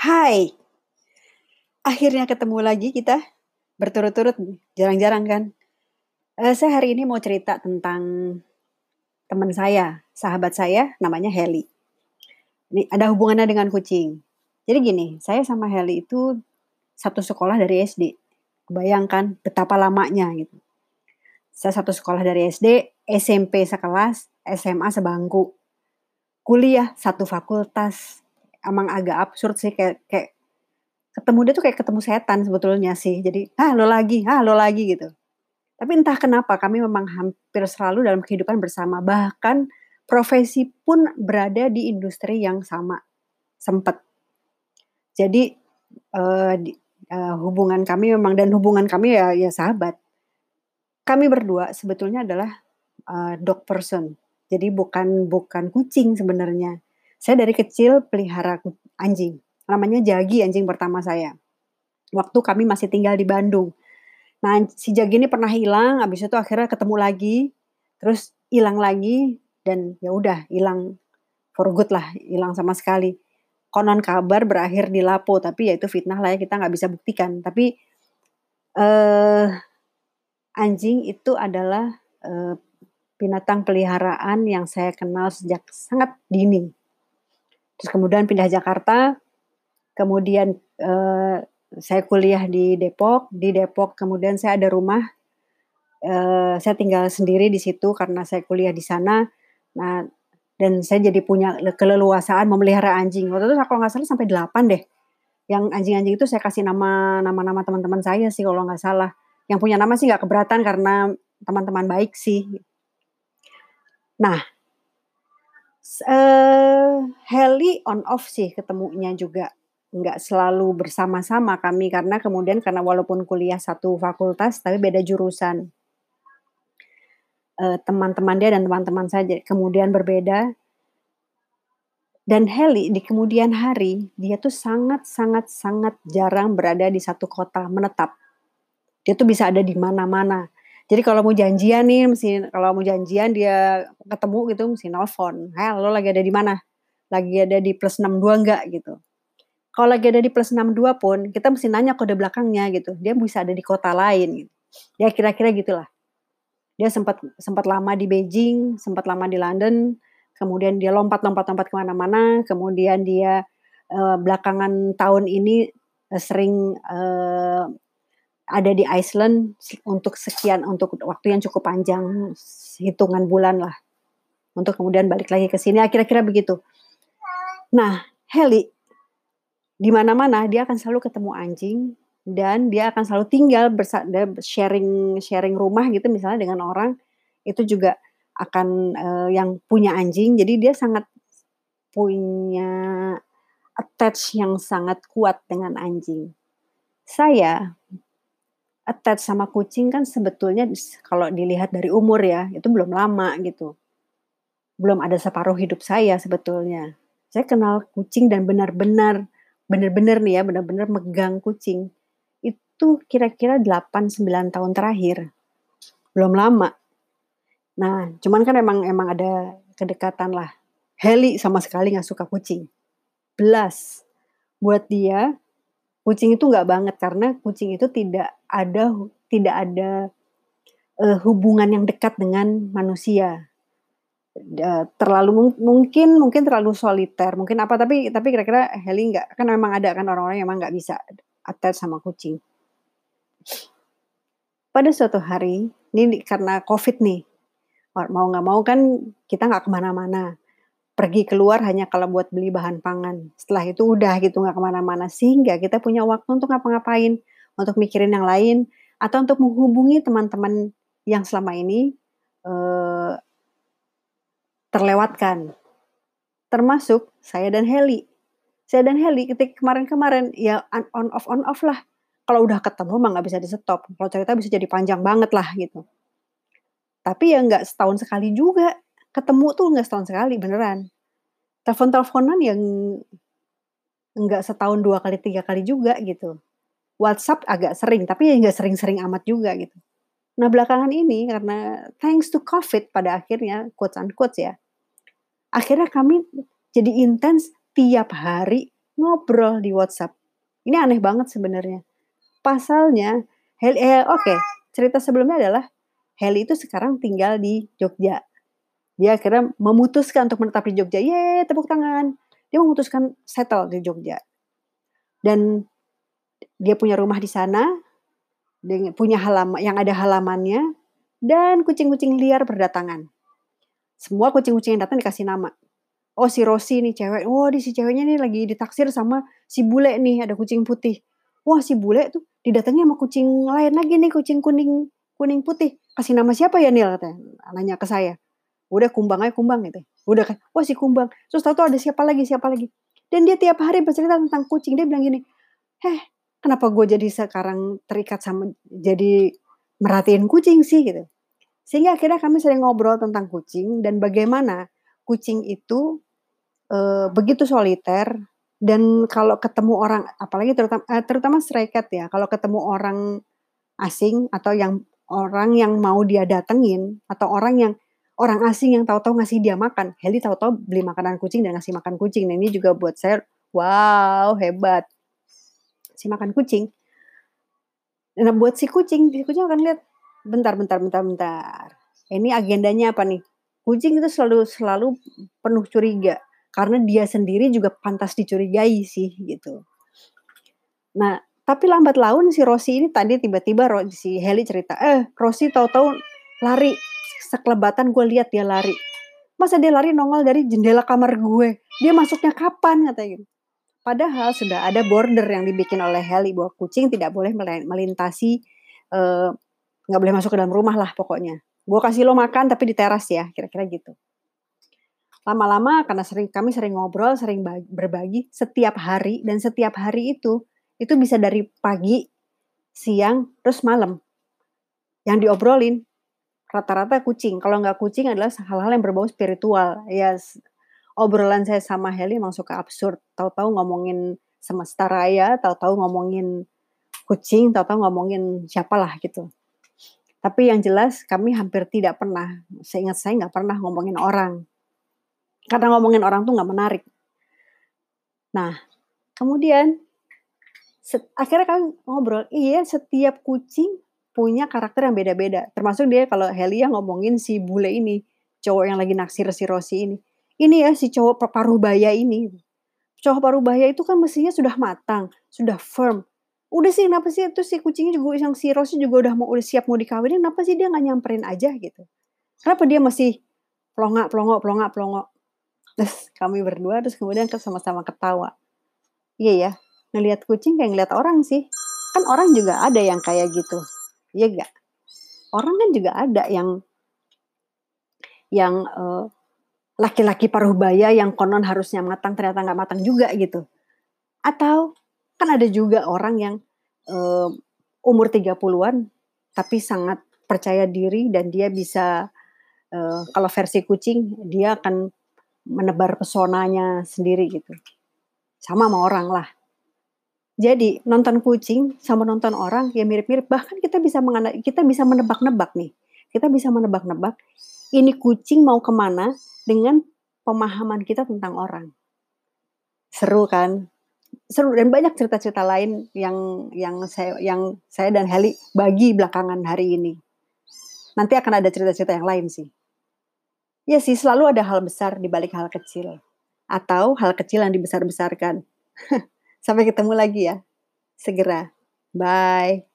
Hai, akhirnya ketemu lagi kita berturut-turut, jarang-jarang kan. Eh, saya hari ini mau cerita tentang teman saya, sahabat saya, namanya Heli. Ini ada hubungannya dengan kucing. Jadi gini, saya sama Heli itu satu sekolah dari SD. Bayangkan betapa lamanya gitu. Saya satu sekolah dari SD, SMP sekelas, SMA sebangku. Kuliah satu fakultas. Emang agak absurd sih kayak kayak ketemu dia tuh kayak ketemu setan sebetulnya sih. Jadi, ah lo lagi, ah lo lagi gitu. Tapi entah kenapa kami memang hampir selalu dalam kehidupan bersama. Bahkan profesi pun berada di industri yang sama. Sempet. Jadi uh, di, uh, hubungan kami memang dan hubungan kami ya ya sahabat. Kami berdua sebetulnya adalah uh, dog person. Jadi bukan bukan kucing sebenarnya. Saya dari kecil pelihara anjing. Namanya Jagi anjing pertama saya. Waktu kami masih tinggal di Bandung. Nah, si Jagi ini pernah hilang, habis itu akhirnya ketemu lagi, terus hilang lagi dan ya udah hilang for good lah, hilang sama sekali. Konon kabar berakhir di Lapo, tapi ya itu fitnah lah ya kita nggak bisa buktikan. Tapi eh, anjing itu adalah eh, binatang peliharaan yang saya kenal sejak sangat dini. Terus kemudian pindah Jakarta, kemudian eh, saya kuliah di Depok, di Depok kemudian saya ada rumah, uh, saya tinggal sendiri di situ karena saya kuliah di sana. Nah, dan saya jadi punya keleluasaan memelihara anjing. Waktu itu kalau nggak salah sampai 8 deh. Yang anjing-anjing itu saya kasih nama nama-nama teman-teman saya sih kalau nggak salah. Yang punya nama sih nggak keberatan karena teman-teman baik sih. Nah, uh, Heli on off sih ketemunya juga. Nggak selalu bersama-sama kami karena kemudian karena walaupun kuliah satu fakultas tapi beda jurusan. Uh, teman-teman dia dan teman-teman saya kemudian berbeda. Dan Heli di kemudian hari dia tuh sangat sangat sangat jarang berada di satu kota menetap. Dia tuh bisa ada di mana-mana jadi kalau mau janjian nih mesti kalau mau janjian dia ketemu gitu mesti nelfon halo lagi ada di mana lagi ada di plus 62 enggak gitu kalau lagi ada di plus 62 pun, kita mesti nanya kode belakangnya gitu. Dia bisa ada di kota lain gitu. Ya kira-kira gitulah. Dia sempat sempat lama di Beijing, sempat lama di London, kemudian dia lompat-lompat-lompat ke mana-mana, kemudian dia uh, belakangan tahun ini uh, sering uh, ada di Iceland untuk sekian untuk waktu yang cukup panjang hitungan bulan lah. Untuk kemudian balik lagi ke sini kira-kira begitu. Nah, Heli di mana-mana dia akan selalu ketemu anjing dan dia akan selalu tinggal sharing sharing rumah gitu misalnya dengan orang. Itu juga akan uh, yang punya anjing. Jadi dia sangat punya attach yang sangat kuat dengan anjing. Saya attach sama kucing kan sebetulnya kalau dilihat dari umur ya itu belum lama gitu belum ada separuh hidup saya sebetulnya saya kenal kucing dan benar-benar bener-bener nih ya, bener-bener megang kucing, itu kira-kira 8-9 tahun terakhir. Belum lama. Nah, cuman kan emang emang ada kedekatan lah. Heli sama sekali nggak suka kucing. Belas. Buat dia, kucing itu nggak banget karena kucing itu tidak ada tidak ada uh, hubungan yang dekat dengan manusia. Terlalu mungkin mungkin terlalu soliter mungkin apa tapi tapi kira-kira Heli nggak kan memang ada kan orang-orang yang emang nggak bisa attach sama kucing. Pada suatu hari ini karena covid nih mau nggak mau kan kita nggak ke mana-mana. Pergi keluar hanya kalau buat beli bahan pangan. Setelah itu udah gitu nggak ke mana-mana sehingga kita punya waktu untuk ngapa-ngapain untuk mikirin yang lain atau untuk menghubungi teman-teman yang selama ini uh, terlewatkan. Termasuk saya dan Heli. Saya dan Heli ketika kemarin-kemarin ya on off on off lah. Kalau udah ketemu mah nggak bisa di stop. Kalau cerita bisa jadi panjang banget lah gitu. Tapi ya nggak setahun sekali juga. Ketemu tuh nggak setahun sekali beneran. Telepon-teleponan yang nggak setahun dua kali tiga kali juga gitu. WhatsApp agak sering, tapi ya nggak sering-sering amat juga gitu. Nah belakangan ini karena thanks to COVID pada akhirnya quotes unquote ya, akhirnya kami jadi intens tiap hari ngobrol di WhatsApp. Ini aneh banget sebenarnya. Pasalnya, Heli, eh, oke, okay, cerita sebelumnya adalah Heli itu sekarang tinggal di Jogja. Dia akhirnya memutuskan untuk menetap di Jogja. Yeay, tepuk tangan. Dia memutuskan settle di Jogja. Dan dia punya rumah di sana, punya halaman yang ada halamannya, dan kucing-kucing liar berdatangan. Semua kucing-kucing yang datang dikasih nama oh si Rosi nih cewek, wah oh, di si ceweknya nih lagi ditaksir sama si bule nih ada kucing putih. Wah si bule tuh didatangi sama kucing lain lagi nih kucing kuning kuning putih. Kasih nama siapa ya Nil katanya, nanya ke saya. Udah kumbang aja kumbang gitu. Udah kan, wah si kumbang. Terus tahu tuh ada siapa lagi siapa lagi. Dan dia tiap hari bercerita tentang kucing. Dia bilang gini, heh kenapa gue jadi sekarang terikat sama jadi merhatiin kucing sih gitu. Sehingga akhirnya kami sering ngobrol tentang kucing dan bagaimana kucing itu uh, begitu soliter dan kalau ketemu orang apalagi terutama uh, terutama stray ya, kalau ketemu orang asing atau yang orang yang mau dia datengin atau orang yang orang asing yang tahu-tahu ngasih dia makan. Heli tahu-tahu beli makanan kucing dan ngasih makan kucing. Nah, ini juga buat saya wow, hebat. Si makan kucing. Nah, buat si kucing, si kucing akan lihat bentar bentar bentar bentar. Ini agendanya apa nih? Kucing itu selalu selalu penuh curiga karena dia sendiri juga pantas dicurigai sih gitu. Nah, tapi lambat laun si Rosi ini tadi tiba-tiba si Heli cerita, eh Rosi tahu-tahu lari sekelebatan gue lihat dia lari. Masa dia lari nongol dari jendela kamar gue? Dia masuknya kapan katanya gitu. Padahal sudah ada border yang dibikin oleh Heli bahwa kucing tidak boleh melintasi eh, nggak uh, boleh masuk ke dalam rumah lah pokoknya. Gue kasih lo makan tapi di teras ya, kira-kira gitu lama-lama karena sering kami sering ngobrol, sering berbagi setiap hari dan setiap hari itu itu bisa dari pagi, siang, terus malam. Yang diobrolin rata-rata kucing. Kalau nggak kucing adalah hal-hal yang berbau spiritual. Ya obrolan saya sama Heli emang suka absurd. Tahu-tahu ngomongin semesta raya, tahu-tahu ngomongin kucing, tahu-tahu ngomongin siapalah gitu. Tapi yang jelas kami hampir tidak pernah, seingat saya nggak pernah ngomongin orang karena ngomongin orang tuh nggak menarik. Nah, kemudian akhirnya kan ngobrol, iya setiap kucing punya karakter yang beda-beda. Termasuk dia kalau Helia ngomongin si bule ini, cowok yang lagi naksir si Rosi ini. Ini ya si cowok paruh baya ini. Cowok paruh baya itu kan mestinya sudah matang, sudah firm. Udah sih kenapa sih itu si kucingnya juga yang si Rosi juga udah mau udah siap mau dikawinin, kenapa sih dia nggak nyamperin aja gitu? Kenapa dia masih pelongak, pelongok, pelongak, pelongok? Terus kami berdua terus kemudian sama-sama ketawa. Iya ya, ngelihat kucing kayak ngelihat orang sih. Kan orang juga ada yang kayak gitu. Iya gak? Orang kan juga ada yang yang uh, laki-laki paruh baya yang konon harusnya matang ternyata nggak matang juga gitu. Atau kan ada juga orang yang uh, umur 30-an tapi sangat percaya diri dan dia bisa uh, kalau versi kucing dia akan menebar pesonanya sendiri gitu. Sama sama orang lah. Jadi nonton kucing sama nonton orang ya mirip-mirip. Bahkan kita bisa kita bisa menebak-nebak nih. Kita bisa menebak-nebak ini kucing mau ke mana dengan pemahaman kita tentang orang. Seru kan? Seru dan banyak cerita-cerita lain yang yang saya yang saya dan Heli bagi belakangan hari ini. Nanti akan ada cerita-cerita yang lain sih. Ya sih, selalu ada hal besar di balik hal kecil. Atau hal kecil yang dibesar-besarkan. Sampai ketemu lagi ya. Segera. Bye.